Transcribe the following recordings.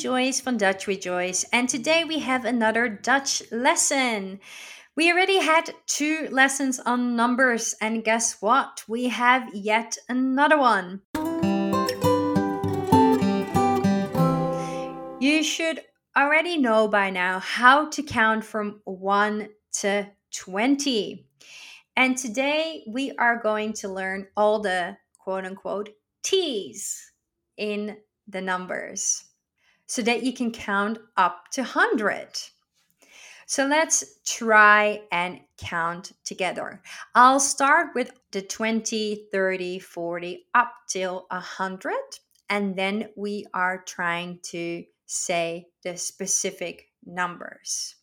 Joyce from Dutch with Joyce, and today we have another Dutch lesson. We already had two lessons on numbers, and guess what? We have yet another one. You should already know by now how to count from 1 to 20. And today we are going to learn all the quote unquote T's in the numbers so that you can count up to 100. So let's try and count together. I'll start with the 20, 30, 40 up till 100 and then we are trying to say the specific numbers.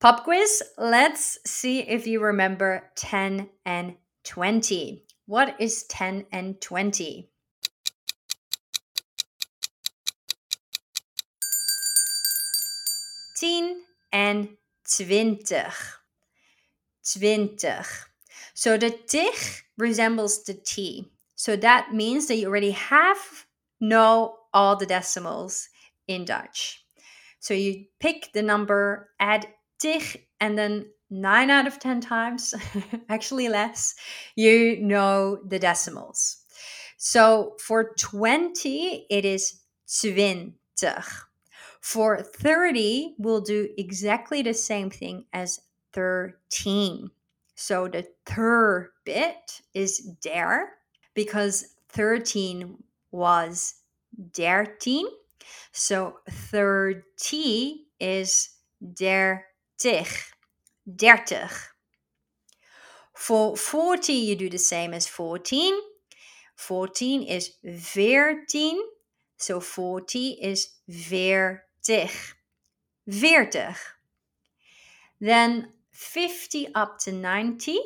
Pop quiz, let's see if you remember 10 and 20. What is 10 and 20? Tien en twintig. Twintig. So the tig resembles the T. So that means that you already have know all the decimals in Dutch. So you pick the number, add tig, and then nine out of 10 times, actually less, you know the decimals. So for 20, it is twintig. For 30, we'll do exactly the same thing as 13. So the third bit is der, because 13 was dertien. So 30 is dertig. Dertig. For 40, you do the same as 14. 14 is veertien. So 40 is veertien. 40. Then 50 up to 90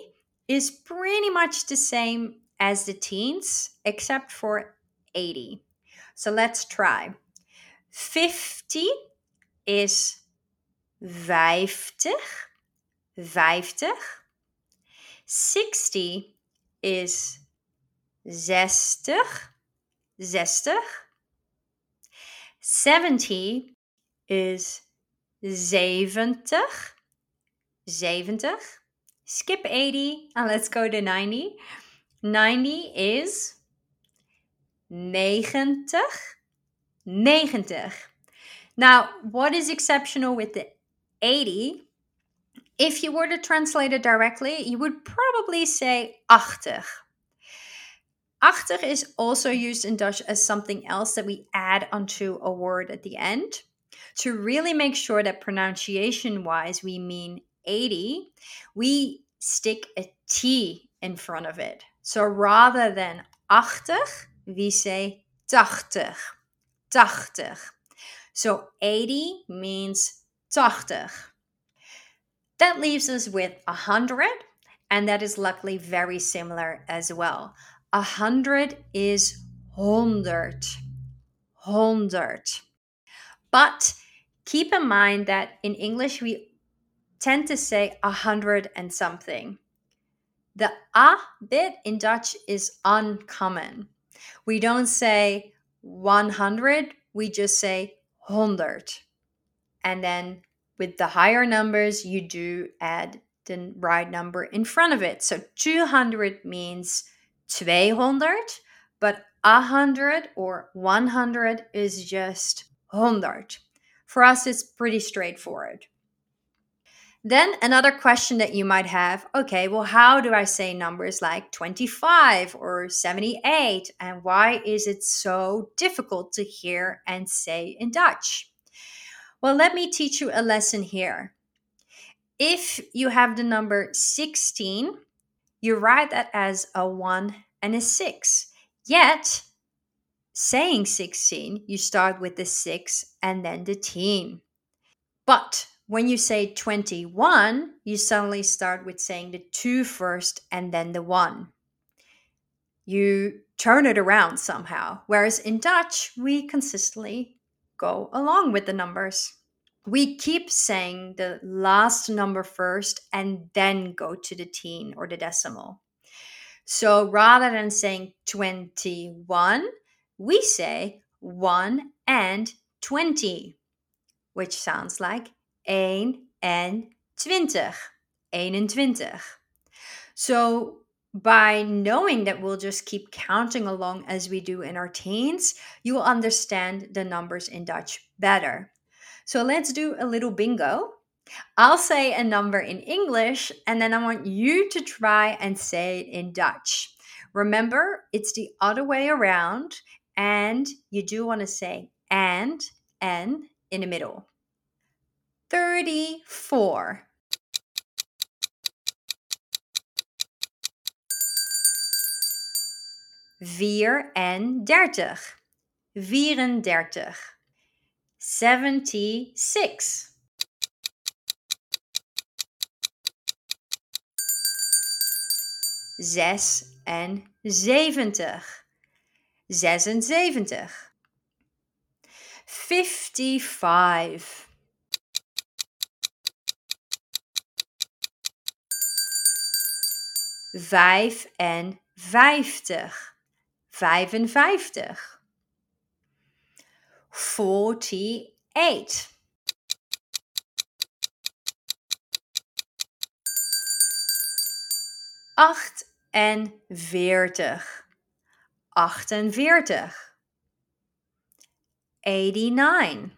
is pretty much the same as the teens, except for 80. So let's try. 50 is 50, 50. 60 is 60, 60. 70 is 70. 70. Skip 80 and let's go to 90. 90 is 90. 90. Now, what is exceptional with the 80? If you were to translate it directly, you would probably say 80. 80 is also used in Dutch as something else that we add onto a word at the end to really make sure that pronunciation wise we mean 80, we stick a T in front of it. So rather than 80, we say 80. 80. So 80 means 80. That leaves us with 100, and that is luckily very similar as well. 100 is 100. 100. But keep in mind that in English we tend to say a hundred and something. The a bit in Dutch is uncommon. We don't say 100, we just say 100. And then with the higher numbers, you do add the right number in front of it. So 200 means 200, but 100 or 100 is just 100. For us, it's pretty straightforward. Then another question that you might have okay, well, how do I say numbers like 25 or 78? And why is it so difficult to hear and say in Dutch? Well, let me teach you a lesson here. If you have the number 16, you write that as a 1 and a 6. Yet, saying 16, you start with the 6 and then the teen. But when you say 21, you suddenly start with saying the 2 first and then the 1. You turn it around somehow. Whereas in Dutch, we consistently go along with the numbers. We keep saying the last number first and then go to the teen or the decimal. So rather than saying 21, we say 1 and 20, which sounds like 1 en 20. 21. So, by knowing that we'll just keep counting along as we do in our teens, you will understand the numbers in Dutch better. So, let's do a little bingo. I'll say a number in English and then I want you to try and say it in Dutch. Remember, it's the other way around, and you do want to say and, and in the middle. 34. Vier en dertig. 34. 76. zes en zeventig. zesenzeventig. Fifty-five. Vijfenvijftig. Vijfenvijftig. Forty-eight. Achtenveertig. Eighty-nine.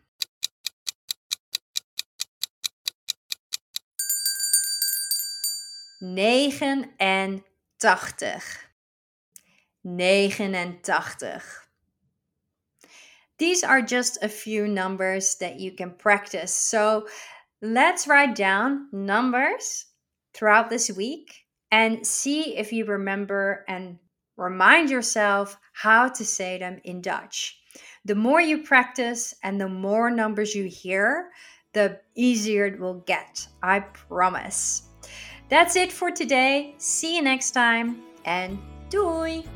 Negen en tachtig. Negenentachtig. These are just a few numbers that you can practice. So let's write down numbers throughout this week and see if you remember and remind yourself how to say them in Dutch. The more you practice and the more numbers you hear, the easier it will get. I promise. That's it for today. See you next time and doei!